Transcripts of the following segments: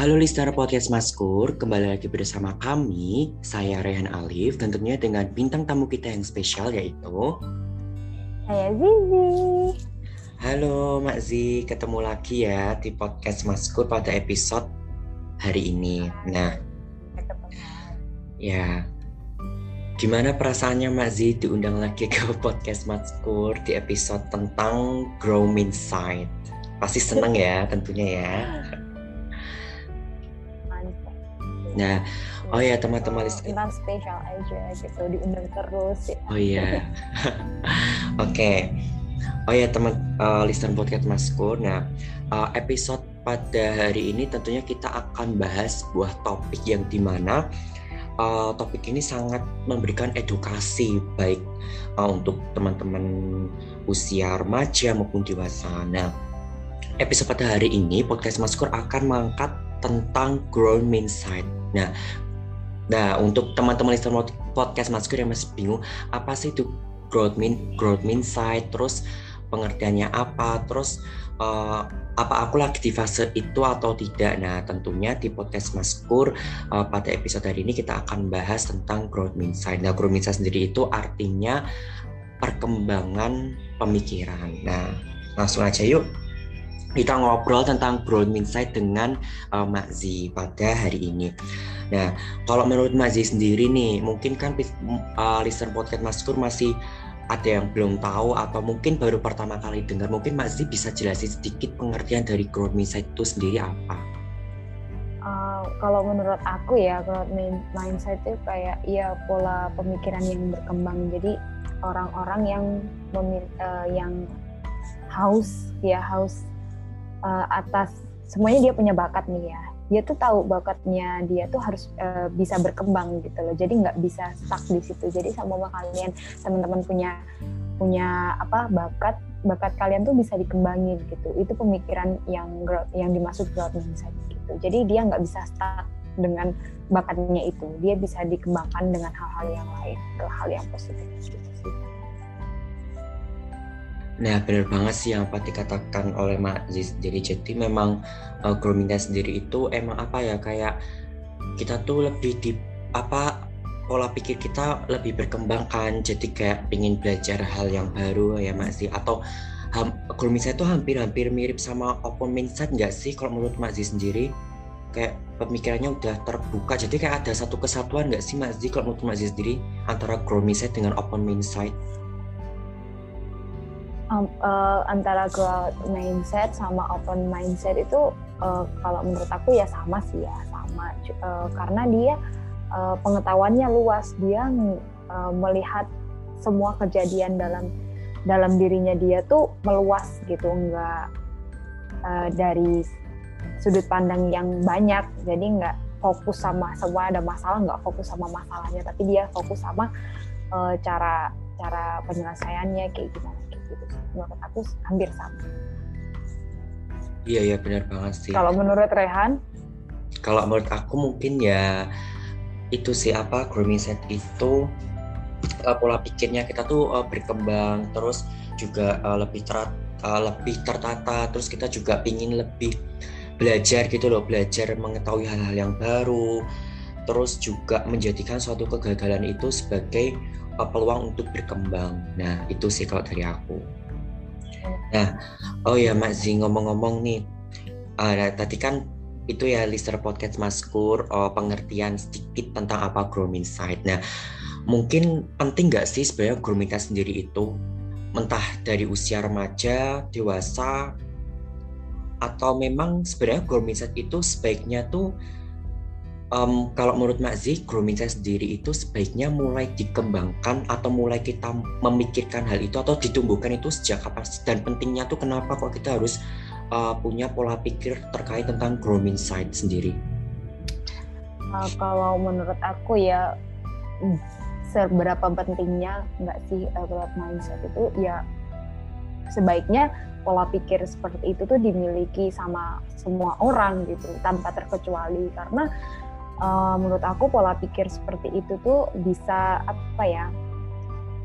Halo listener podcast Maskur, kembali lagi bersama kami, saya Rehan Alif, tentunya dengan bintang tamu kita yang spesial yaitu Saya Zizi. Halo Mak Zi, ketemu lagi ya di podcast Maskur pada episode hari ini. Nah, ya, gimana perasaannya Mak Zi diundang lagi ke podcast Maskur di episode tentang Grow Inside? Pasti seneng ya tentunya ya. Nah, oh ya teman-teman listener. Tentang spesial aja gitu, diundang terus ya. Oh iya. Oke. Okay. Oh ya teman uh, listener podcast Maskur. Nah, uh, episode pada hari ini tentunya kita akan bahas sebuah topik yang di mana uh, topik ini sangat memberikan edukasi baik uh, untuk teman-teman usia remaja maupun dewasa. Nah, episode pada hari ini podcast Maskur akan mengangkat tentang growth mindset. Nah, nah untuk teman-teman listener podcast Maskur yang masih bingung apa sih itu growth min growth mindset, terus pengertiannya apa, terus uh, apa aku lagi di fase itu atau tidak. Nah, tentunya di podcast Maskur uh, pada episode hari ini kita akan bahas tentang growth mindset. Nah, growth mindset sendiri itu artinya perkembangan pemikiran. Nah, langsung aja yuk kita ngobrol tentang growth mindset dengan uh, Mak Zi pada hari ini. Nah, kalau menurut Mak Zi sendiri nih, mungkin kan uh, listener podcast Maskur masih ada yang belum tahu atau mungkin baru pertama kali dengar. Mungkin Mak Zi bisa jelasin sedikit pengertian dari growth mindset itu sendiri apa? Uh, kalau menurut aku ya growth mindset itu kayak ya pola pemikiran yang berkembang. Jadi orang-orang yang uh, yang haus ya haus uh, atas semuanya dia punya bakat nih ya. Dia tuh tahu bakatnya dia tuh harus uh, bisa berkembang gitu loh. Jadi nggak bisa stuck di situ. Jadi sama kalian teman-teman punya punya apa bakat bakat kalian tuh bisa dikembangin gitu. Itu pemikiran yang yang dimaksud growth mindset gitu. Jadi dia nggak bisa stuck dengan bakatnya itu. Dia bisa dikembangkan dengan hal-hal yang lain ke hal yang positif gitu sih Nah, benar banget sih yang apa dikatakan oleh Mak Ziz. Jadi, jadi memang uh, groomingnya sendiri itu emang apa ya kayak kita tuh lebih di apa pola pikir kita lebih berkembang kan. Jadi kayak ingin belajar hal yang baru ya Mak Ziz. Atau ham, grooming itu hampir-hampir mirip sama open mindset nggak sih kalau menurut Mak Ziz sendiri? Kayak pemikirannya udah terbuka. Jadi kayak ada satu kesatuan nggak sih Mak Ziz kalau menurut Mak Ziz sendiri antara grooming mindset dengan open mindset? Um, uh, antara growth mindset sama open mindset itu uh, kalau menurut aku ya sama sih ya sama. Uh, karena dia uh, pengetahuannya luas. Dia uh, melihat semua kejadian dalam dalam dirinya dia tuh meluas gitu enggak uh, dari sudut pandang yang banyak. Jadi enggak fokus sama semua ada masalah nggak fokus sama masalahnya. Tapi dia fokus sama uh, cara cara penyelesaiannya kayak gimana gitu menurut aku hampir sama iya ya benar banget sih kalau menurut Rehan kalau menurut aku mungkin ya itu sih apa grooming set itu uh, pola pikirnya kita tuh uh, berkembang terus juga uh, lebih ter uh, lebih tertata terus kita juga pingin lebih belajar gitu loh belajar mengetahui hal-hal yang baru terus juga menjadikan suatu kegagalan itu sebagai peluang untuk berkembang. Nah, itu sih kalau dari aku. Nah, oh ya Mak Zi ngomong-ngomong nih, uh, tadi kan itu ya listener podcast Maskur uh, pengertian sedikit tentang apa grooming side. Nah, mungkin penting nggak sih sebenarnya grooming sendiri itu mentah dari usia remaja, dewasa, atau memang sebenarnya grooming side itu sebaiknya tuh um, kalau menurut Mak Zi, grooming saya sendiri itu sebaiknya mulai dikembangkan atau mulai kita memikirkan hal itu atau ditumbuhkan itu sejak kapan dan pentingnya tuh kenapa kok kita harus uh, punya pola pikir terkait tentang grooming side sendiri? Uh, kalau menurut aku ya hmm, seberapa pentingnya nggak sih uh, growth mindset itu ya sebaiknya pola pikir seperti itu tuh dimiliki sama semua orang gitu tanpa terkecuali karena uh, menurut aku pola pikir seperti itu tuh bisa apa ya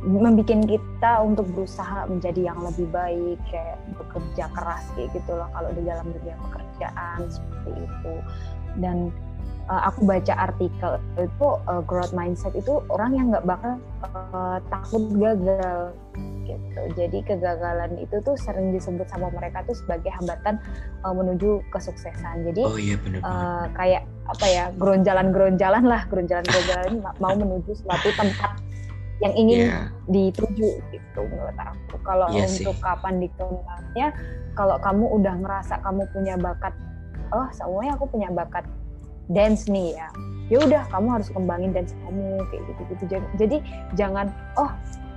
membuat kita untuk berusaha menjadi yang lebih baik kayak bekerja keras kayak gitu loh kalau di dalam dunia pekerjaan seperti itu. Dan uh, aku baca artikel itu uh, growth mindset itu orang yang nggak bakal uh, takut gagal gitu. Jadi kegagalan itu tuh sering disebut sama mereka tuh sebagai hambatan uh, menuju kesuksesan. Jadi oh, iya, bener uh, kayak apa ya geronjalan-geronjalan lah geronjalan-geronjalan mau menuju suatu tempat yang ingin yeah. dituju gitu menurut aku. Kalau yeah, untuk sih. kapan dikembangnya, kalau kamu udah ngerasa kamu punya bakat, oh semuanya aku punya bakat dance nih ya. Ya udah kamu harus kembangin dance kamu kayak gitu gitu jadi jangan oh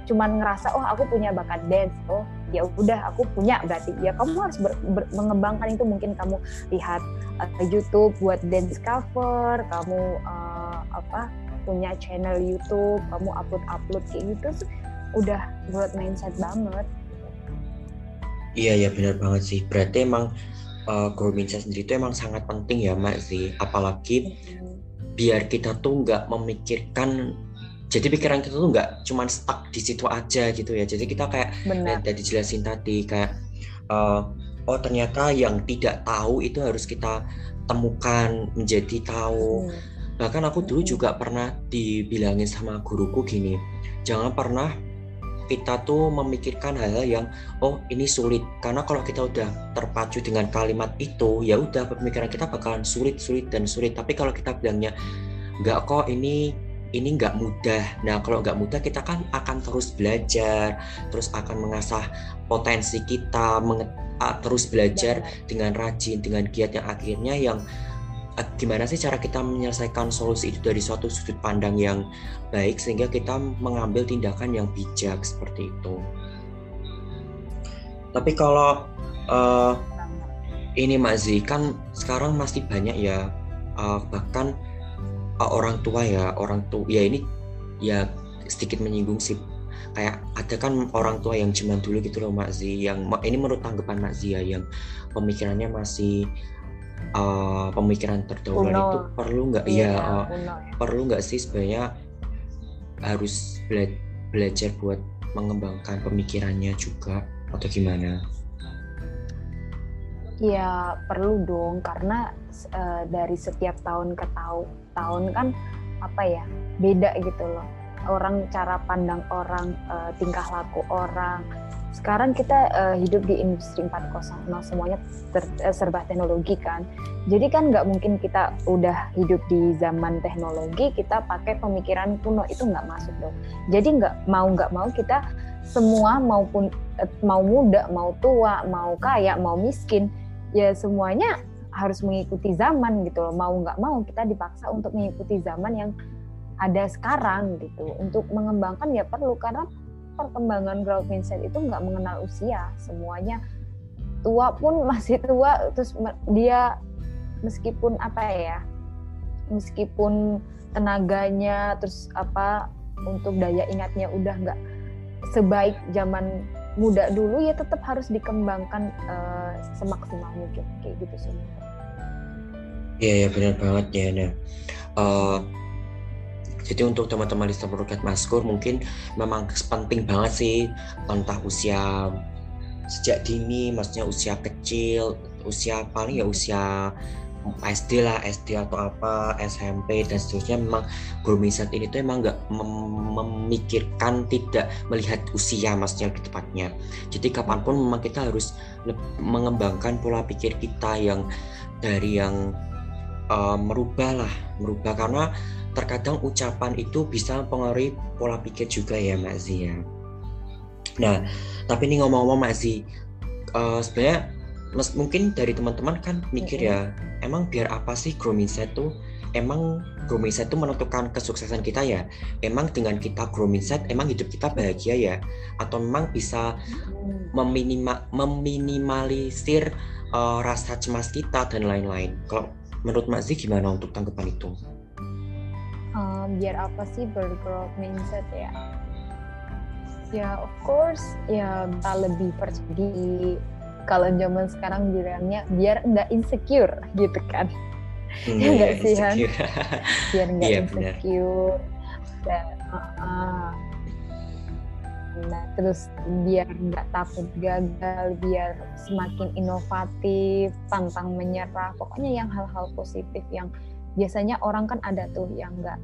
cuman ngerasa oh aku punya bakat dance. Oh ya udah aku punya berarti. Ya kamu harus ber, ber, mengembangkan itu. Mungkin kamu lihat uh, YouTube buat dance cover kamu uh, apa punya channel YouTube kamu upload upload kayak gitu udah buat mindset banget. Iya ya benar banget sih. Berarti emang uh, mindset sendiri itu emang sangat penting ya Mbak sih apalagi biar kita tuh nggak memikirkan jadi pikiran kita tuh nggak cuma stuck di situ aja gitu ya jadi kita kayak Benar. tadi jelasin tadi kayak uh, oh ternyata yang tidak tahu itu harus kita temukan menjadi tahu hmm. bahkan aku dulu hmm. juga pernah dibilangin sama guruku gini jangan pernah kita tuh memikirkan hal-hal yang oh ini sulit. Karena kalau kita udah terpacu dengan kalimat itu ya udah pemikiran kita bakalan sulit sulit dan sulit. Tapi kalau kita bilangnya nggak kok ini ini nggak mudah. Nah kalau nggak mudah kita kan akan terus belajar terus akan mengasah potensi kita terus belajar dengan rajin dengan giat yang akhirnya yang gimana sih cara kita menyelesaikan solusi itu dari suatu sudut pandang yang baik sehingga kita mengambil tindakan yang bijak seperti itu. Tapi kalau uh, ini Mazi kan sekarang masih banyak ya uh, bahkan uh, orang tua ya orang tua ya ini ya sedikit menyinggung sih kayak ada kan orang tua yang zaman dulu gitu loh Makzi yang ini menurut tanggapan Makzi ya yang pemikirannya masih uh, pemikiran terdahulu itu perlu nggak? Iya, ya, uh, ya. perlu nggak sih sebenarnya harus bela belajar buat mengembangkan pemikirannya juga atau gimana? Ya perlu dong karena uh, dari setiap tahun ke tahun tahun kan apa ya beda gitu loh. Orang cara pandang orang uh, tingkah laku orang sekarang kita uh, hidup di industri 4.0 semuanya ter, uh, serba teknologi kan. Jadi kan nggak mungkin kita udah hidup di zaman teknologi kita pakai pemikiran kuno itu nggak masuk dong. Jadi nggak mau nggak mau kita semua maupun uh, mau muda mau tua mau kaya mau miskin ya semuanya harus mengikuti zaman gitu loh. Mau nggak mau kita dipaksa untuk mengikuti zaman yang ada sekarang gitu. Untuk mengembangkan ya perlu karena perkembangan growth mindset itu nggak mengenal usia semuanya tua pun masih tua terus dia meskipun apa ya meskipun tenaganya terus apa untuk daya ingatnya udah nggak sebaik zaman muda dulu ya tetap harus dikembangkan uh, semaksimal mungkin kayak gitu sih. Iya ya benar banget ya. Nah, uh, jadi untuk teman-teman listener Roket Maskur mungkin memang penting banget sih entah usia sejak dini, maksudnya usia kecil, usia paling ya usia SD lah, SD atau apa, SMP dan seterusnya memang guru ini tuh emang nggak mem memikirkan tidak melihat usia maksudnya lebih tepatnya. Jadi kapan pun memang kita harus mengembangkan pola pikir kita yang dari yang uh, merubah lah, merubah karena terkadang ucapan itu bisa mempengaruhi pola pikir juga ya Mbak Zia. Nah, tapi ini ngomong-ngomong Mbak Zi, uh, sebenarnya mas, mungkin dari teman-teman kan mikir ya, emang biar apa sih grow mindset tuh? Emang grow mindset itu menentukan kesuksesan kita ya? Emang dengan kita grow mindset, emang hidup kita bahagia ya? Atau memang bisa meminima, meminimalisir uh, rasa cemas kita dan lain-lain? Kalau menurut Mbak Zi gimana untuk tanggapan itu? Um, biar apa sih bergrowth mindset ya? Ya of course ya kita lebih percaya di kalau zaman sekarang bilangnya biar nggak insecure gitu kan? Hmm, ya nggak sih Han? biar nggak yeah, insecure dan, uh, nah, terus biar nggak takut gagal biar semakin inovatif pantang menyerah pokoknya yang hal-hal positif yang biasanya orang kan ada tuh yang nggak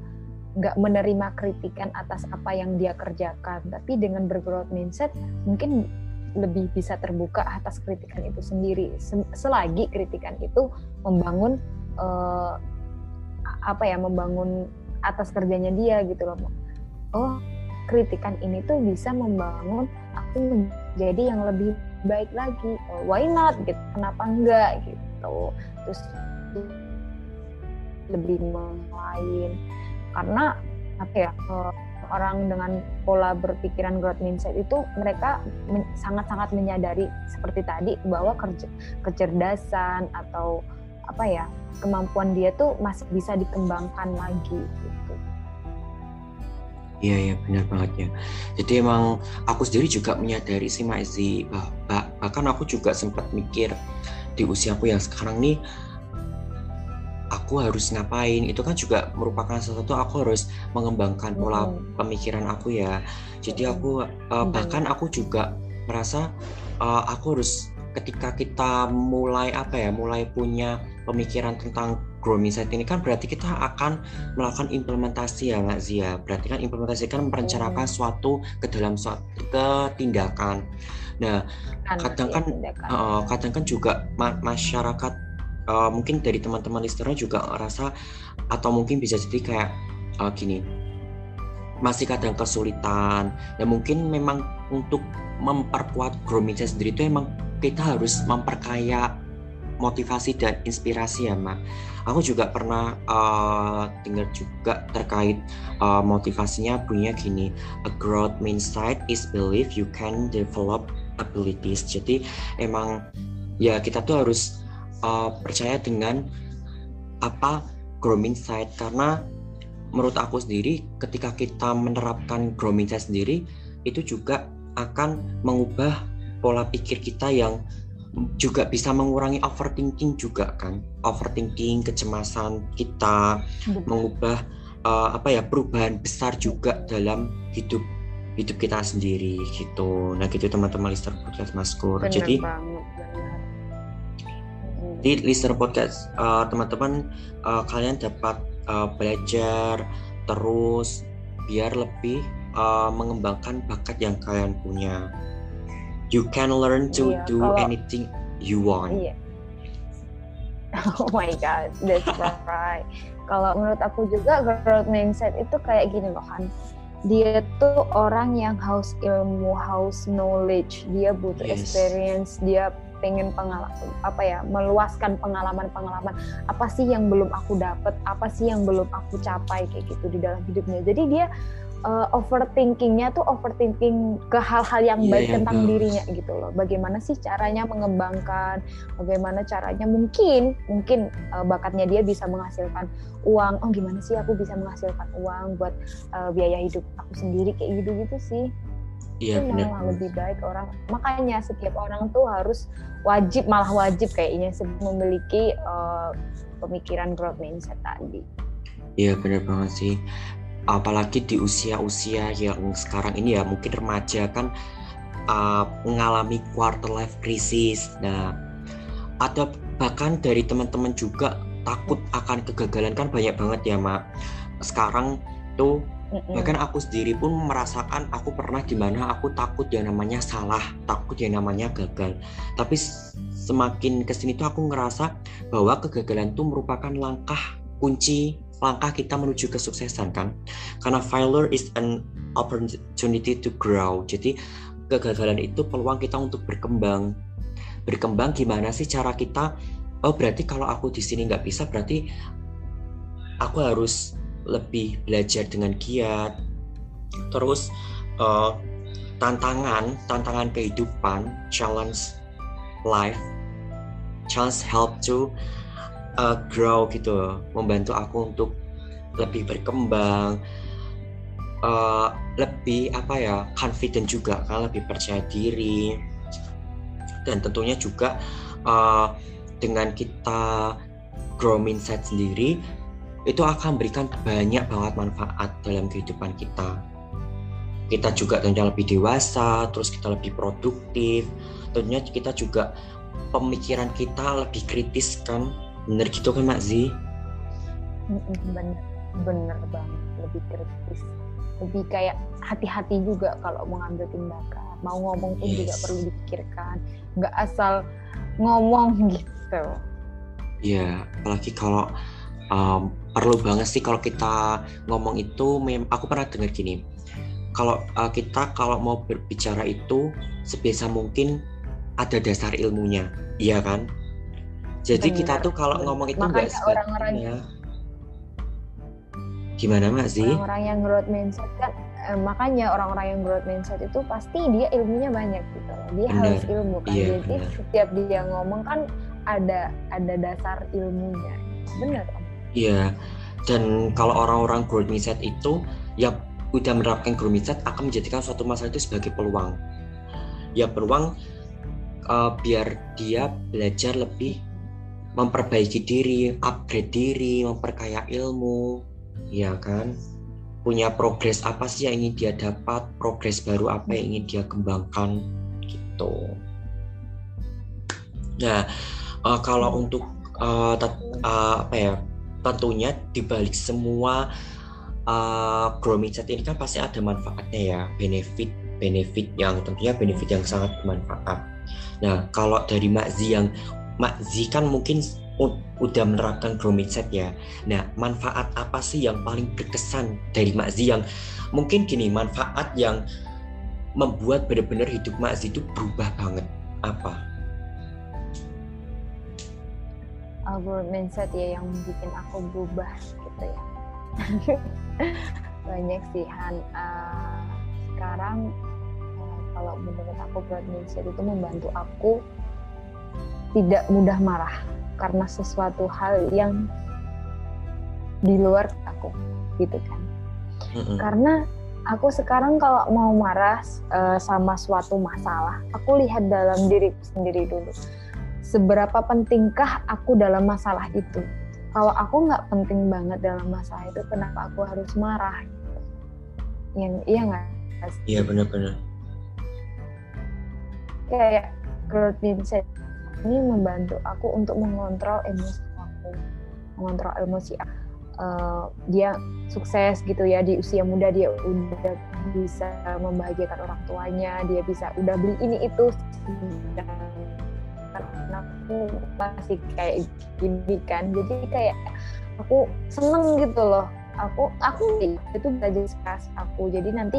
nggak menerima kritikan atas apa yang dia kerjakan. Tapi dengan bergrowth mindset mungkin lebih bisa terbuka atas kritikan itu sendiri. Selagi kritikan itu membangun uh, apa ya membangun atas kerjanya dia gitu loh oh kritikan ini tuh bisa membangun aku menjadi yang lebih baik lagi. Oh, why not gitu? Kenapa enggak gitu? Terus lebih lain karena apa ya eh, orang dengan pola berpikiran growth mindset itu mereka sangat-sangat menyadari seperti tadi bahwa kerja, kecerdasan atau apa ya kemampuan dia tuh masih bisa dikembangkan lagi gitu. Iya iya benar banget ya. Jadi emang aku sendiri juga menyadari sih Maizi bah, bahkan aku juga sempat mikir di usiaku yang sekarang nih aku harus ngapain itu kan juga merupakan sesuatu aku harus mengembangkan pola hmm. pemikiran aku ya. Jadi aku uh, bahkan aku juga merasa uh, aku harus ketika kita mulai apa ya mulai punya pemikiran tentang grow mindset ini kan berarti kita akan melakukan implementasi ya nggak Zia. Berarti kan implementasi kan merencanakan hmm. suatu ke dalam suatu ke tindakan nah kadang kan uh, kadang kan juga ma masyarakat uh, mungkin dari teman-teman listener juga rasa atau mungkin bisa jadi kayak uh, gini masih kadang kesulitan. Dan mungkin memang untuk memperkuat grow mindset sendiri itu emang kita harus memperkaya motivasi dan inspirasi ya mak aku juga pernah uh, dengar juga terkait uh, motivasinya punya gini a growth mindset is belief you can develop abilities. Jadi emang ya kita tuh harus uh, percaya dengan apa grooming side karena menurut aku sendiri ketika kita menerapkan grooming side sendiri itu juga akan mengubah pola pikir kita yang juga bisa mengurangi overthinking juga kan. Overthinking kecemasan kita Betul. mengubah uh, apa ya perubahan besar juga dalam hidup hidup kita sendiri gitu. Nah gitu teman-teman listener podcast maskur. Jadi banget, di listener podcast uh, teman-teman uh, kalian dapat uh, belajar terus biar lebih uh, mengembangkan bakat yang kalian punya. You can learn to iya, do kalau, anything you want. Iya. Oh my god, that's right. kalau menurut aku juga growth mindset itu kayak gini loh kan. Dia tuh orang yang haus ilmu, haus knowledge, dia butuh yes. experience, dia pengen pengalaman apa ya meluaskan pengalaman-pengalaman apa sih yang belum aku dapat apa sih yang belum aku capai kayak gitu di dalam hidupnya jadi dia uh, overthinkingnya tuh overthinking ke hal-hal yang yeah, baik yeah, tentang yeah. dirinya gitu loh. Bagaimana sih caranya mengembangkan, bagaimana caranya mungkin mungkin uh, bakatnya dia bisa menghasilkan uang. Oh gimana sih aku bisa menghasilkan uang buat uh, biaya hidup aku sendiri kayak gitu-gitu sih. Iya, itu malah lebih baik orang. Makanya setiap orang tuh harus wajib malah wajib kayaknya memiliki uh, pemikiran growth mindset tadi. Iya benar banget sih. Apalagi di usia-usia yang sekarang ini ya mungkin remaja kan uh, mengalami quarter life crisis. Nah, ada bahkan dari teman-teman juga takut akan kegagalan kan banyak banget ya mak. Sekarang tuh Mm-mm. bahkan aku sendiri pun merasakan aku pernah di mana aku takut yang namanya salah takut yang namanya gagal. Tapi semakin ke sini tuh aku ngerasa bahwa kegagalan itu merupakan langkah kunci langkah kita menuju kesuksesan kan? Karena failure is an opportunity to grow. Jadi kegagalan itu peluang kita untuk berkembang. Berkembang gimana sih cara kita? Oh berarti kalau aku di sini nggak bisa berarti aku harus lebih belajar dengan giat. Terus uh, tantangan tantangan kehidupan challenge life challenge help to uh, grow gitu membantu aku untuk lebih berkembang uh, lebih apa ya confident juga kan lebih percaya diri. Dan tentunya juga uh, dengan kita grow mindset sendiri itu akan memberikan banyak banget manfaat dalam kehidupan kita. kita juga tentunya lebih dewasa terus kita lebih produktif. Tentunya kita juga pemikiran kita lebih kritis kan? Bener gitu kan Mak Zi? Bener bener banget. Lebih kritis. Lebih kayak hati-hati juga kalau mengambil tindakan. Mau ngomong pun yes. juga perlu dipikirkan. Nggak asal ngomong gitu. Iya, apalagi kalau um, perlu banget sih kalau kita ngomong itu, aku pernah dengar gini, kalau uh, kita kalau mau berbicara itu sebisa mungkin ada dasar ilmunya, iya kan? Jadi Benar. kita tuh kalau ngomong itu nggak orang-orang. Gimana mak sih? Orang-orang yang growth mindset kan eh, makanya orang-orang yang growth mindset itu pasti dia ilmunya banyak gitu loh. Dia bener. harus ilmu kan. Iya, Jadi bener. setiap dia ngomong kan ada ada dasar ilmunya benar iya. Dan kalau orang-orang growth mindset itu ya udah menerapkan growth mindset akan menjadikan suatu masalah itu sebagai peluang. Ya peluang uh, biar dia belajar lebih memperbaiki diri, upgrade diri, memperkaya ilmu, ya kan? Punya progres apa sih yang ingin dia dapat, progres baru apa yang ingin dia kembangkan, gitu. Nah, uh, kalau untuk uh, uh, apa ya tentunya dibalik semua uh, grow mindset ini kan pasti ada manfaatnya ya benefit benefit yang tentunya benefit yang sangat bermanfaat. Nah kalau dari Makzi yang Makzi kan mungkin udah menerapkan grow mindset ya. Nah manfaat apa sih yang paling berkesan dari Makzi yang mungkin gini manfaat yang membuat benar-benar hidup Makzi itu berubah banget apa? Growth mindset ya yang bikin aku berubah gitu ya. Banyak sih Han. Uh, sekarang uh, kalau menurut aku growth mindset itu membantu aku tidak mudah marah karena sesuatu hal yang di luar aku gitu kan. Mm-hmm. karena aku sekarang kalau mau marah uh, sama suatu masalah aku lihat dalam diri sendiri dulu seberapa pentingkah aku dalam masalah itu? Kalau aku nggak penting banget dalam masalah itu kenapa aku harus marah? Yang iya nggak? Iya benar-benar. Kayak growth mindset ini membantu aku untuk mengontrol emosi aku. Mengontrol emosi uh, dia sukses gitu ya di usia muda dia udah bisa membahagiakan orang tuanya dia bisa udah beli ini itu aku masih kayak gini kan. Jadi kayak aku seneng gitu loh. Aku aku itu belajar sekas aku. Jadi nanti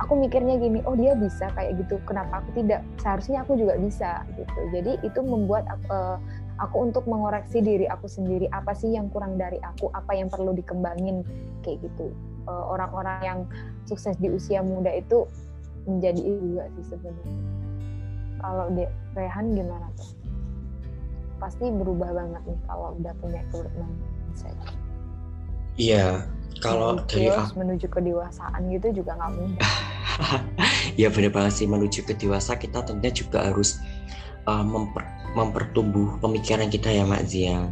aku mikirnya gini oh dia bisa kayak gitu. Kenapa aku tidak? Seharusnya aku juga bisa gitu. Jadi itu membuat aku, uh, aku untuk mengoreksi diri aku sendiri. Apa sih yang kurang dari aku? Apa yang perlu dikembangin? Kayak gitu. Uh, orang-orang yang sukses di usia muda itu menjadi juga sih sebenarnya kalau de Rehan gimana tuh? Pasti berubah banget nih kalau udah punya mindset. Iya kalau dari aku menuju kedewasaan gitu juga nggak mudah ya benar banget sih menuju ke dewasa kita tentunya juga harus uh, memper, mempertumbuh pemikiran kita ya Mak Zia.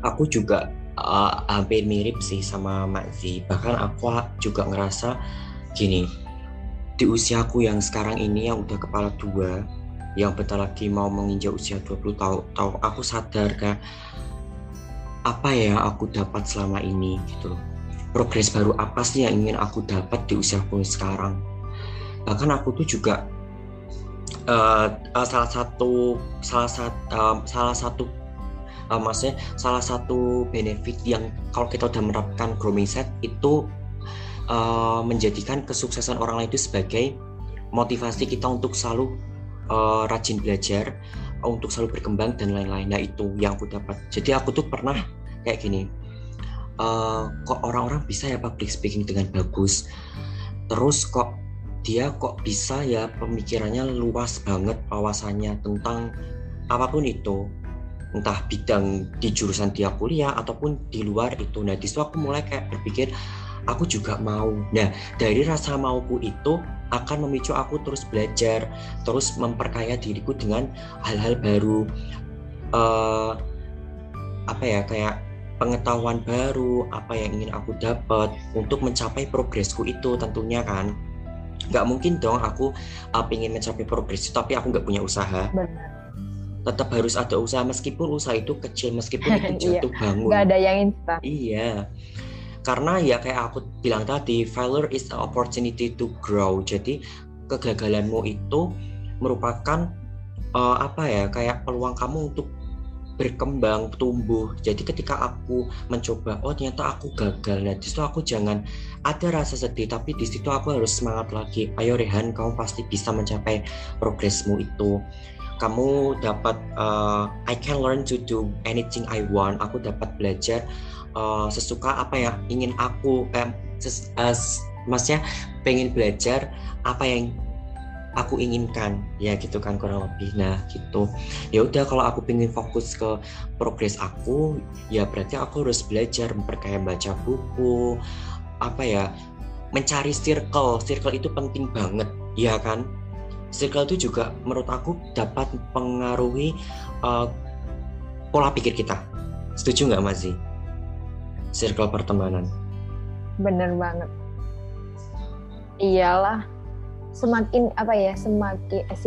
Aku juga uh, hampir mirip sih sama Mak Zi bahkan aku juga ngerasa gini di usiaku yang sekarang ini yang udah kepala dua yang bentar lagi mau menginjak usia 20 tahun tahu aku sadar kan apa ya aku dapat selama ini gitu progres baru apa sih yang ingin aku dapat di usia aku sekarang? Bahkan aku tuh juga uh, uh, salah satu salah satu uh, salah satu uh, maksudnya salah satu benefit yang kalau kita udah menerapkan grow mindset itu uh, menjadikan kesuksesan orang lain itu sebagai motivasi kita untuk selalu uh, rajin belajar, untuk selalu berkembang dan lain-lain. Nah itu yang aku dapat. Jadi aku tuh pernah kayak gini, uh, kok orang-orang bisa ya public speaking dengan bagus, terus kok dia kok bisa ya pemikirannya luas banget wawasannya tentang apa pun itu entah bidang di jurusan dia kuliah ataupun di luar itu nah di situ aku mulai kayak berpikir aku juga mau. Nah, dari rasa mauku itu akan memicu aku terus belajar, terus memperkaya diriku dengan hal-hal baru. Uh, apa ya kayak pengetahuan baru, apa yang ingin aku dapat untuk mencapai progresku itu tentunya kan. Nggak mungkin dong aku uh, ingin mencapai progres tapi aku nggak punya usaha. Benar. Tetap harus ada usaha meskipun usaha itu kecil, meskipun itu Iya. jatuh bangun. Nggak ada yang instan. Iya. Karena ya kayak aku bilang tadi, failure is an opportunity to grow. Jadi kegagalanmu itu merupakan uh, apa ya kayak peluang kamu untuk berkembang, tumbuh. Jadi ketika aku mencoba, oh ternyata aku gagal. Nah, di situ aku jangan ada rasa sedih, tapi di situ aku harus semangat lagi. Ayo Rehan, kamu pasti bisa mencapai progresmu itu. Kamu dapat, uh, I can learn to do anything I want. Aku dapat belajar uh, sesuka apa yang ingin aku, eh, ses, uh, maksudnya pengen belajar apa yang aku inginkan. Ya gitu kan kurang lebih. Nah gitu. Ya udah kalau aku pengen fokus ke progres aku ya berarti aku harus belajar memperkaya baca buku apa ya mencari circle. Circle itu penting banget ya kan? Circle itu juga menurut aku dapat mempengaruhi uh, pola pikir kita. Setuju nggak Mas Zi? Circle pertemanan Bener banget. Iyalah, semakin apa ya, semakin eh,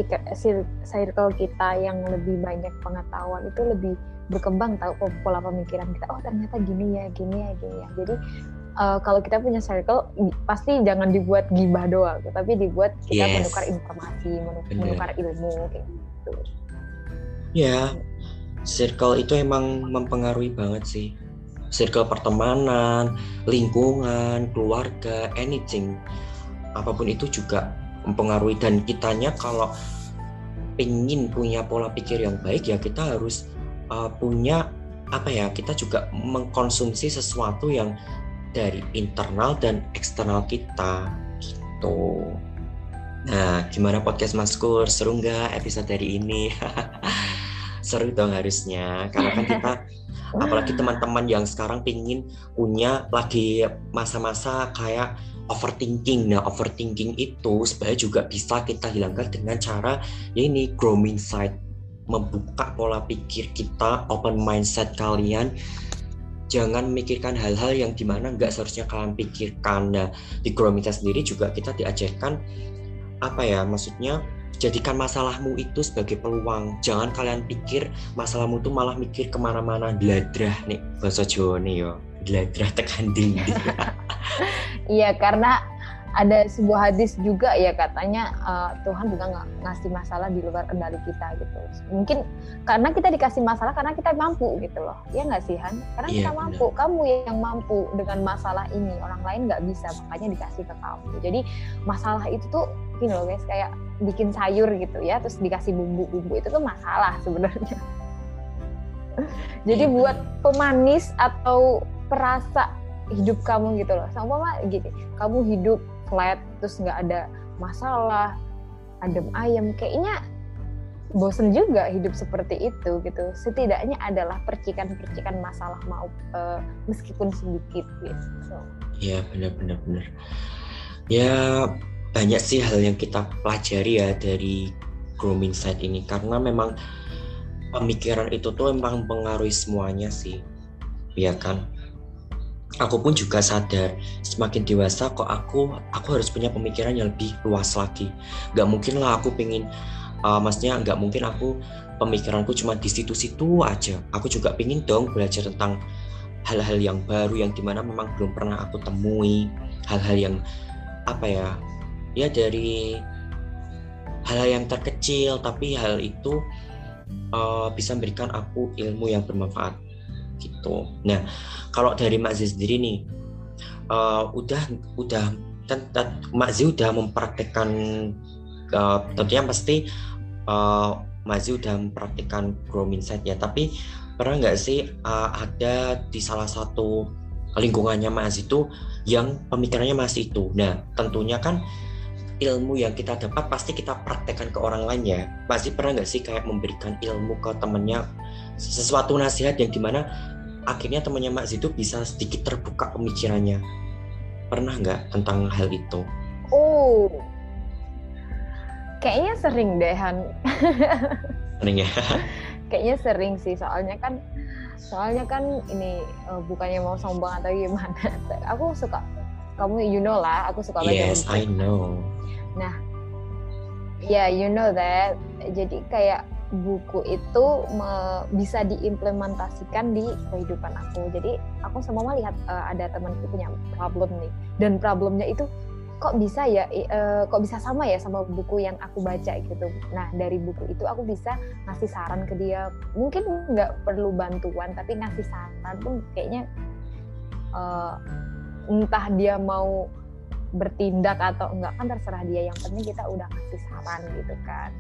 circle kita yang lebih banyak pengetahuan itu lebih berkembang tahu po- pola pemikiran kita. Oh ternyata gini ya, gini ya, gini ya. Jadi eh, kalau kita punya circle pasti jangan dibuat gibah doang, tapi dibuat kita Yes. menukar informasi, menu- Bener. menukar ilmu kayak gitu. Ya, circle itu emang mempengaruhi banget sih. Circle pertemanan, lingkungan, keluarga, anything. Apa pun itu juga mempengaruhi dan kitanya kalau pengen punya pola pikir yang baik ya kita harus uh, punya apa ya kita juga mengkonsumsi sesuatu yang dari internal dan eksternal kita gitu. Nah, gimana podcast Maskur? Seru nggak episode hari ini? Seru dong harusnya, karena kan kita, apalagi teman-teman yang sekarang pingin punya lagi masa-masa kayak overthinking. Nah, overthinking itu sebenarnya juga bisa kita hilangkan dengan cara ya ini grow mindset, membuka pola pikir kita, open mindset kalian. Jangan memikirkan hal-hal yang di mana nggak seharusnya kalian pikirkan. Nah, di grow mindset sendiri juga kita diajarkan apa ya maksudnya jadikan masalahmu itu sebagai peluang. Jangan kalian pikir masalahmu itu malah mikir ke mana-mana. Deladrah nih bahasa Jawa nih yo. Deladrah tekan dinding. Iya karena ada sebuah hadis juga ya katanya uh, Tuhan juga nggak ngasih masalah di luar kendali kita gitu. Mungkin karena kita dikasih masalah karena kita mampu gitu loh. Ya nggak sih Han? Karena Iya, kita mampu. Kamu yang mampu dengan masalah ini. Orang lain nggak bisa makanya dikasih ke kamu. Jadi masalah itu tuh gini loh guys kayak bikin sayur gitu ya terus dikasih bumbu-bumbu itu tuh masalah sebenarnya. Jadi Iya, buat pemanis atau perasa hidup kamu gitu loh. Sama mama gini, kamu hidup flat terus nggak ada masalah, adem ayem, kayaknya bosen juga hidup seperti itu gitu. Setidaknya adalah percikan-percikan masalah mau eh, meskipun sedikit gitu. ya benar-benar benar ya banyak sih hal yang kita pelajari ya dari grow mindset ini karena memang pemikiran itu tuh emang mempengaruhi semuanya sih ya kan aku pun juga sadar semakin dewasa kok aku aku harus punya pemikiran yang lebih luas lagi. Nggak mungkin lah aku pengen uh, maksudnya nggak mungkin aku pemikiranku cuma di situ-situ aja. Aku juga pengen dong belajar tentang hal-hal yang baru yang di mana memang belum pernah aku temui. Hal-hal yang apa ya ya dari hal-hal yang terkecil tapi hal itu uh, bisa memberikan aku ilmu yang bermanfaat gitu. Nah, kalau dari Mak Zee sendiri nih, uh, udah udah Mak Zee udah mempraktekkan uh, tentunya pasti uh, Mak Zee udah mempraktekkan grow mindset ya. Tapi pernah nggak sih uh, ada di salah satu lingkungannya Mak itu yang pemikirannya masih itu. Nah, tentunya kan ilmu yang kita dapat pasti kita praktekkan ke orang lain ya. Pasti pernah nggak sih kayak memberikan ilmu ke temennya sesuatu nasihat yang di mana akhirnya temannya Mak Zee itu bisa sedikit terbuka pemikirannya. Pernah nggak tentang hal itu? Oh, kayaknya sering deh Han. Sering ya? kayaknya sering sih soalnya kan soalnya kan ini uh, bukannya mau sombong atau gimana aku suka kamu you know lah aku suka baca yes buku. I know nah ya yeah, you know that. Jadi kayak buku itu bisa diimplementasikan di kehidupan aku. Jadi aku sama lihat uh, ada temanku punya problem nih. Dan problemnya itu kok bisa ya uh, kok bisa sama ya sama buku yang aku baca gitu. Nah dari buku itu aku bisa ngasih saran ke dia. Mungkin nggak perlu bantuan tapi ngasih saran pun kayaknya uh, entah dia mau bertindak atau enggak kan terserah dia. Yang penting kita udah kasih saran gitu kan.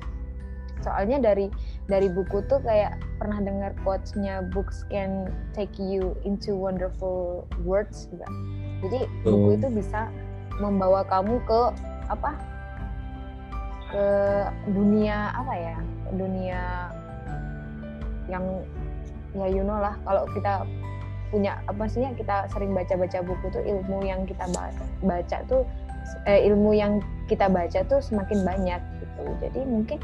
Soalnya dari dari buku tuh kayak pernah dengar quotes-nya books can take you into wonderful words juga. Jadi buku itu bisa membawa kamu ke apa? Ke dunia apa ya? Dunia yang ya you know lah kalau kita punya apa sih kita sering baca-baca buku tuh ilmu yang kita baca tuh eh, ilmu yang kita baca tuh semakin banyak gitu. Jadi mungkin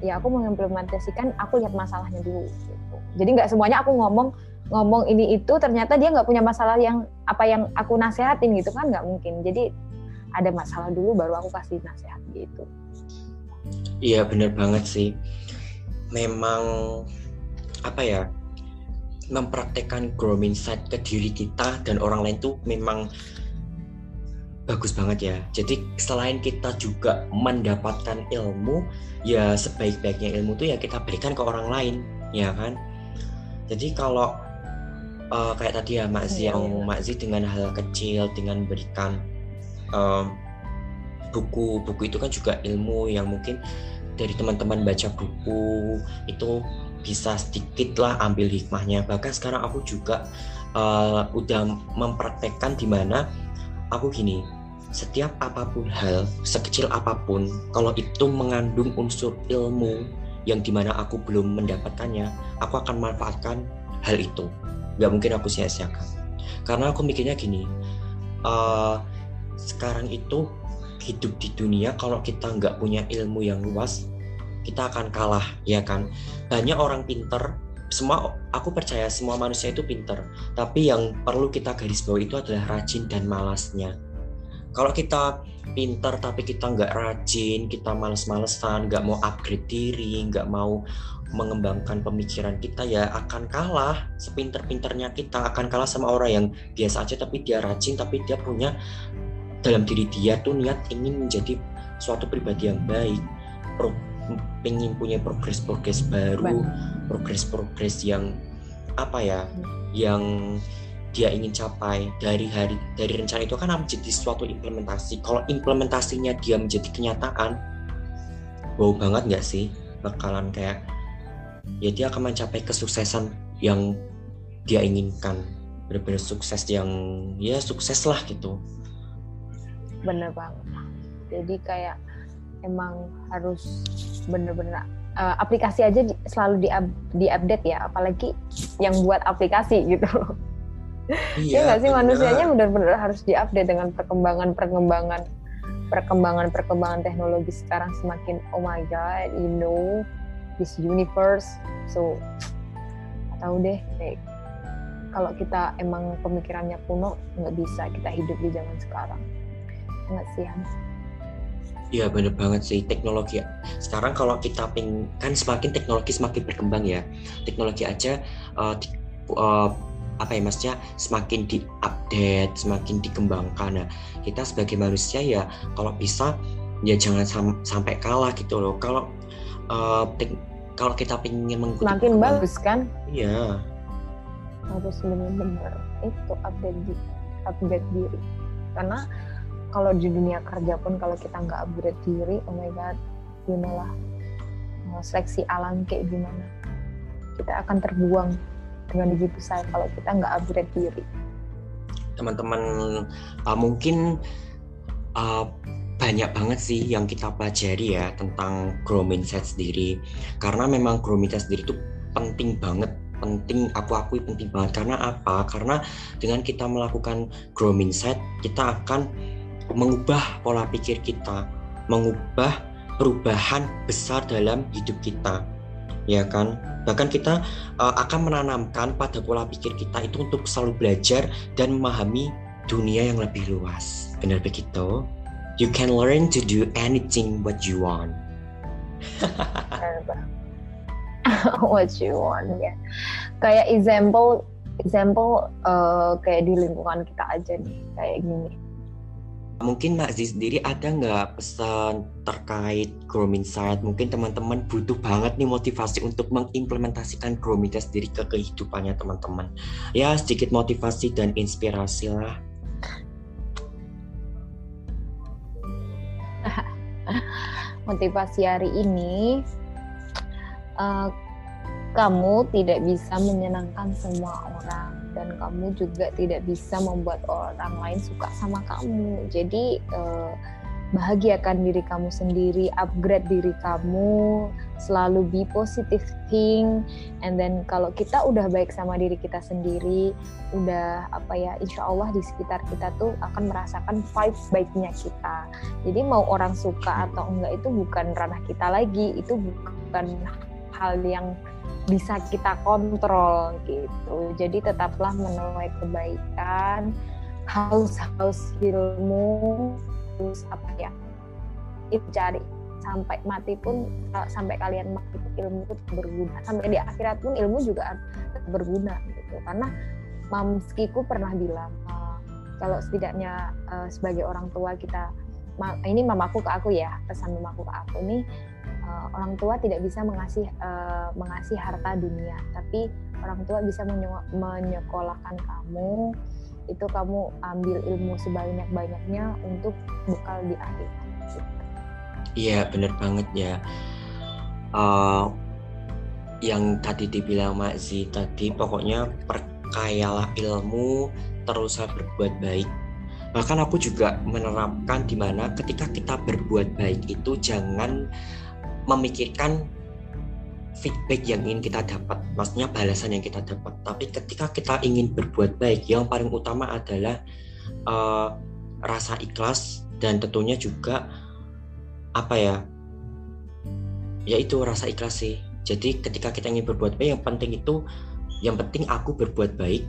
ya aku mengimplementasikan aku lihat masalahnya dulu gitu. Jadi nggak semuanya aku ngomong ngomong ini itu ternyata dia nggak punya masalah yang apa yang aku nasehatin gitu kan nggak mungkin. Jadi ada masalah dulu baru aku kasih nasihat gitu. Iya bener banget sih. Memang apa ya mempraktekkan grow mindset ke diri kita dan orang lain tuh memang bagus banget ya. Jadi selain kita juga mendapatkan ilmu, ya sebaik-baiknya ilmu tuh ya kita berikan ke orang lain, ya kan? Jadi kalau uh, kayak tadi ya Mak Zi iya, yang iya. Mak Zi dengan hal kecil dengan berikan buku-buku uh, itu kan juga ilmu yang mungkin dari teman-teman baca buku itu bisa sedikit lah ambil hikmahnya. Bahkan sekarang aku juga uh, udah mempraktekkan di mana aku gini setiap apa pun hal sekecil apa pun kalau itu mengandung unsur ilmu yang di mana aku belum mendapatkannya aku akan manfaatkan hal itu. Nggak mungkin aku sia-siakan. Karena aku mikirnya gini uh, sekarang itu hidup di dunia kalau kita nggak punya ilmu yang luas kita akan kalah ya kan? Banyak orang pinter semua aku percaya semua manusia itu pinter. Tapi yang perlu kita garis bawah itu adalah rajin dan malasnya. Kalau kita pinter tapi kita nggak rajin kita males-malesan nggak mau upgrade diri nggak mau mengembangkan pemikiran kita ya akan kalah. Sepinter-pinternya kita akan kalah sama orang yang biasa aja tapi dia rajin tapi dia punya dalam diri dia tuh niat ingin menjadi suatu pribadi yang baik pengen punya progres-progres baru progres-progres yang apa ya yang dia ingin capai dari hari dari rencana itu kan menjadi suatu implementasi. Kalau implementasinya dia menjadi kenyataan wow banget nggak sih? Bakalan kayak ya dia akan mencapai kesuksesan yang dia inginkan. Benar-benar sukses yang ya sukses lah gitu. Bener banget. Jadi kayak emang harus bener-bener uh, aplikasi aja di, selalu di, di update ya apalagi yang buat aplikasi gitu. Loh iya ya nggak sih manusianya benar-benar harus diupdate dengan perkembangan perkembangan perkembangan perkembangan teknologi sekarang semakin oh my god you know this universe. So tahu deh kayak kalau kita emang pemikirannya kuno nggak bisa kita hidup di zaman sekarang. Nggak sih Hans? Iya bener banget sih teknologi sekarang kalau kita ping kan semakin teknologi semakin berkembang ya. Teknologi aja uh, di, uh, apa ya maksudnya semakin diupdate semakin dikembangkan. Nah kita sebagai manusia ya kalau bisa ya jangan sam sampai kalah gitu loh. Kalau uh, kalau kita ingin mengikuti makin bagus kan? Iya. Harus benar-benar itu update di update diri. Karena kalau di dunia kerja pun kalau kita nggak upgrade diri oh my god know lah? Seleksi alam kayak gimana? Kita akan terbuang dengan begitu saya kalau kita nggak upgrade diri. Teman-teman uh, mungkin uh, banyak banget sih yang kita pelajari ya tentang grow mindset sendiri. Karena memang grow mindset sendiri itu penting banget penting aku akui penting banget. Karena apa? Karena dengan kita melakukan grow mindset kita akan mengubah pola pikir kita mengubah perubahan besar dalam hidup kita ya kan? Bahkan kita uh, akan menanamkan pada pola pikir kita itu untuk selalu belajar dan memahami dunia yang lebih luas. Benar begitu? You can learn to do anything what you want. What you want ya. Kayak example example uh, kayak di lingkungan kita aja nih kayak gini Mungkin Mbak Zi sendiri ada nggak pesan terkait grooming side? Mungkin teman-teman butuh banget nih motivasi untuk mengimplementasikan grooming sendiri ke kehidupannya teman-teman. Ya sedikit motivasi dan inspirasi lah. motivasi hari ini uh, kamu tidak bisa menyenangkan semua orang dan kamu juga tidak bisa membuat orang lain suka sama kamu. Jadi uh, bahagiakan diri kamu sendiri, upgrade diri kamu, selalu be positive thing. And then kalau kita udah baik sama diri kita sendiri, udah apa ya, insya Allah di sekitar kita tuh akan merasakan vibe baiknya kita. Jadi mau orang suka atau enggak itu bukan ranah kita lagi, itu bukan hal yang bisa kita kontrol gitu. Jadi tetaplah menuai kebaikan, haus-haus ilmu, terus apa ya, itu cari. Sampai mati pun sampai kalian mati ilmu itu berguna. Sampai di akhirat pun ilmu juga berguna gitu. Karena mamskiku pernah bilang uh, kalau setidaknya uh, sebagai orang tua kita ini mamaku ke aku ya pesan mamaku ke aku nih uh, orang tua tidak bisa mengasih uh, mengasih harta dunia, tapi orang tua bisa menyekolahkan kamu itu kamu ambil ilmu sebanyak-banyaknya untuk bekal di akhir. Iya benar banget ya. Uh, yang tadi dibilang Mak Zi tadi pokoknya perkayalah ilmu teruslah berbuat baik bahkan aku juga menerapkan di mana ketika kita berbuat baik itu jangan memikirkan feedback yang ingin kita dapat, maksudnya balasan yang kita dapat. Tapi ketika kita ingin berbuat baik, yang paling utama adalah uh, rasa ikhlas dan tentunya juga apa ya, yaitu rasa ikhlas sih. Jadi ketika kita ingin berbuat baik, yang penting itu, yang penting aku berbuat baik.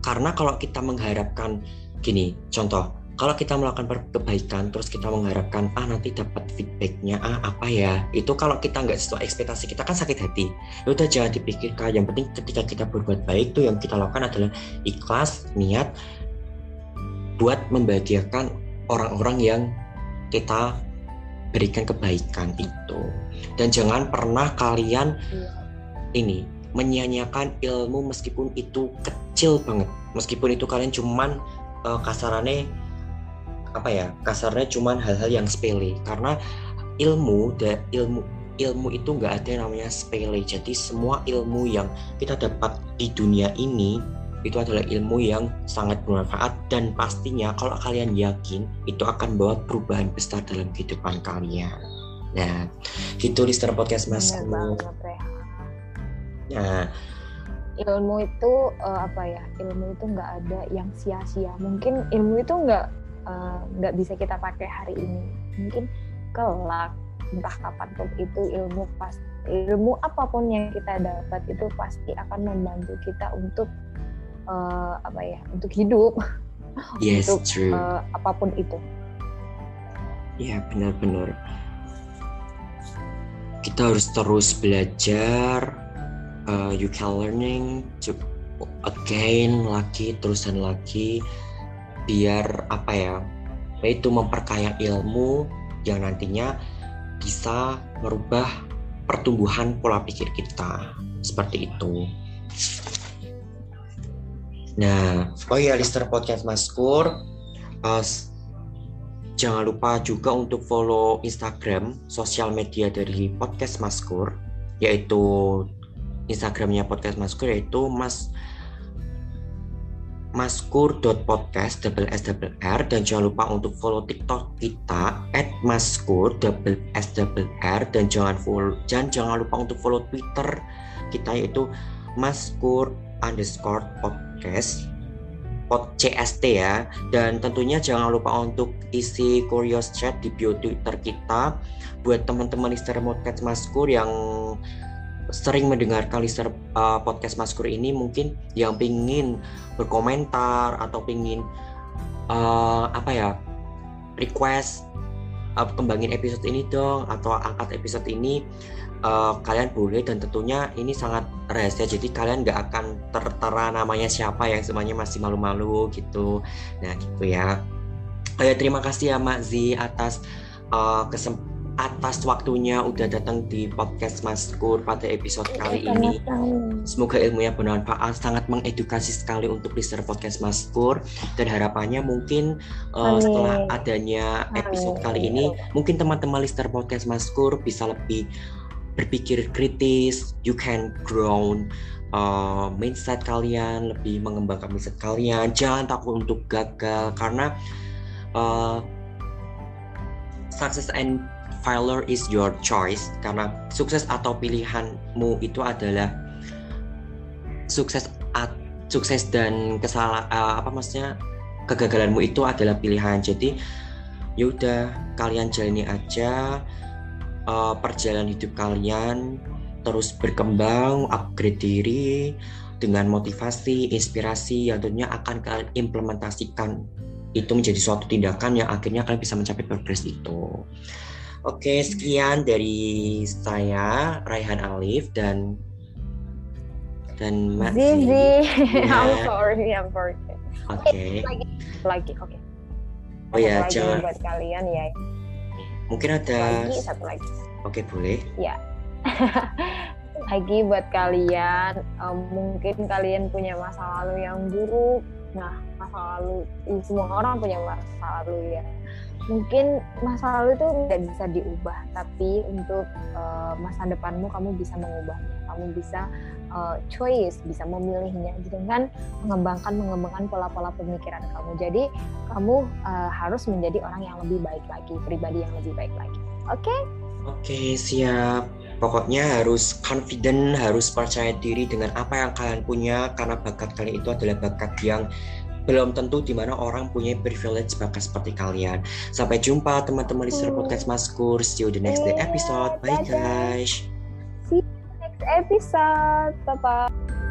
Karena kalau kita mengharapkan gini, contoh, kalau kita melakukan kebaikan terus kita mengharapkan ah nanti dapat feedbacknya ah apa ya? Itu kalau kita nggak sesuai ekspektasi kita kan sakit hati. Ya udah jangan dipikirkan. Yang penting ketika kita berbuat baik tuh yang kita lakukan adalah ikhlas niat buat membahagiakan orang-orang yang kita berikan kebaikan itu. Dan jangan pernah kalian iya. ini menyia-nyiakan ilmu meskipun itu kecil banget. Meskipun itu kalian cuman uh, kasarannya apa ya kasarnya cuman hal-hal yang sepele karena ilmu dan ilmu ilmu itu nggak ada yang namanya sepele jadi semua ilmu yang kita dapat di dunia ini itu adalah ilmu yang sangat bermanfaat dan pastinya kalau kalian yakin itu akan bawa perubahan besar dalam kehidupan kalian. Nah, gitu listener podcast Mas. Nah, ilmu itu uh, apa ya? Ilmu itu nggak ada yang sia-sia. Mungkin ilmu itu nggak nggak uh, bisa kita pakai hari ini. Mungkin kelak entah kapan pun itu ilmu pas ilmu apa pun yang kita dapat itu pasti akan membantu kita untuk uh, apa ya untuk hidup. Yes, untuk true. Uh, apa pun itu. Ya benar-benar. Kita harus terus belajar uh, you can learning to again lagi terus dan lagi biar apa ya yaitu memperkaya ilmu yang nantinya bisa merubah pertumbuhan pola pikir kita seperti itu. Nah, oh ya listener podcast Maskur, uh, jangan lupa juga untuk follow Instagram sosial media dari podcast Maskur, yaitu Instagramnya podcast Maskur yaitu Mas maskur.podcast double s double r. Dan jangan lupa untuk follow tiktok kita at maskur double s double r. Dan jangan follow dan jangan lupa untuk follow twitter kita yaitu maskur underscore podcast pod CST ya. Dan tentunya jangan lupa untuk isi curious chat di bio Twitter kita. Buat teman-teman listener podcast Maskur yang sering mendengarkan listener uh, podcast Maskur ini mungkin yang pingin berkomentar atau pingin uh, apa ya request uh, kembangin episode ini dong atau angkat episode ini uh, kalian boleh dan tentunya ini sangat rahasia. Jadi kalian nggak akan tertera namanya siapa yang semuanya masih malu-malu gitu. Nah gitu ya. Oh ya terima kasih ya Mak Z atas uh, kesempatan atas waktunya udah datang di podcast Maskur pada episode kali ini. Semoga ilmunya bermanfaat, sangat mengedukasi sekali untuk listener podcast Maskur dan harapannya mungkin uh, setelah adanya episode kali ini, mungkin teman-teman listener podcast Maskur bisa lebih berpikir kritis, you can grow uh, mindset kalian, lebih mengembangkan mindset kalian. Jangan takut untuk gagal karena uh, success and failure is your choice karena sukses atau pilihanmu itu adalah sukses at, sukses dan kesalahan uh, apa maksudnya? Kegagalanmu itu adalah pilihan. Jadi yaudah kalian jalani aja uh, perjalanan hidup kalian terus berkembang upgrade diri dengan motivasi inspirasi yang tentunya akan kalian implementasikan. Itu menjadi suatu tindakan yang akhirnya kalian bisa mencapai progres itu. Oke, sekian dari saya Raihan Alif dan dan Mbak Zizi. Ya. I'm sorry, I'm sorry. Oke. Okay. Lagi, lagi, oke. Okay. Oh ya, lagi jangan. buat kalian ya. Mungkin ada. Lagi satu lagi. Oke, okay, boleh. Ya. lagi buat kalian, um, mungkin kalian punya masa lalu yang buruk. Nah, masa lalu, semua orang punya masa lalu ya mungkin masa lalu itu tidak bisa diubah tapi untuk uh, masa depanmu kamu bisa mengubahnya. Kamu bisa uh, choice bisa memilihnya dengan mengembangkan mengembangkan pola-pola pemikiran kamu. Jadi kamu uh, harus menjadi orang yang lebih baik lagi pribadi yang lebih baik lagi. Oke? Okay? oke okay, siap. Pokoknya harus confident, harus percaya diri dengan apa yang kalian punya karena bakat kalian itu adalah bakat yang belum tentu di mana orang punya privilege bakat seperti kalian. Sampai jumpa teman-teman listener hmm. podcast Maskur. See you the next day episode. Bye guys. See you next episode. Bye bye.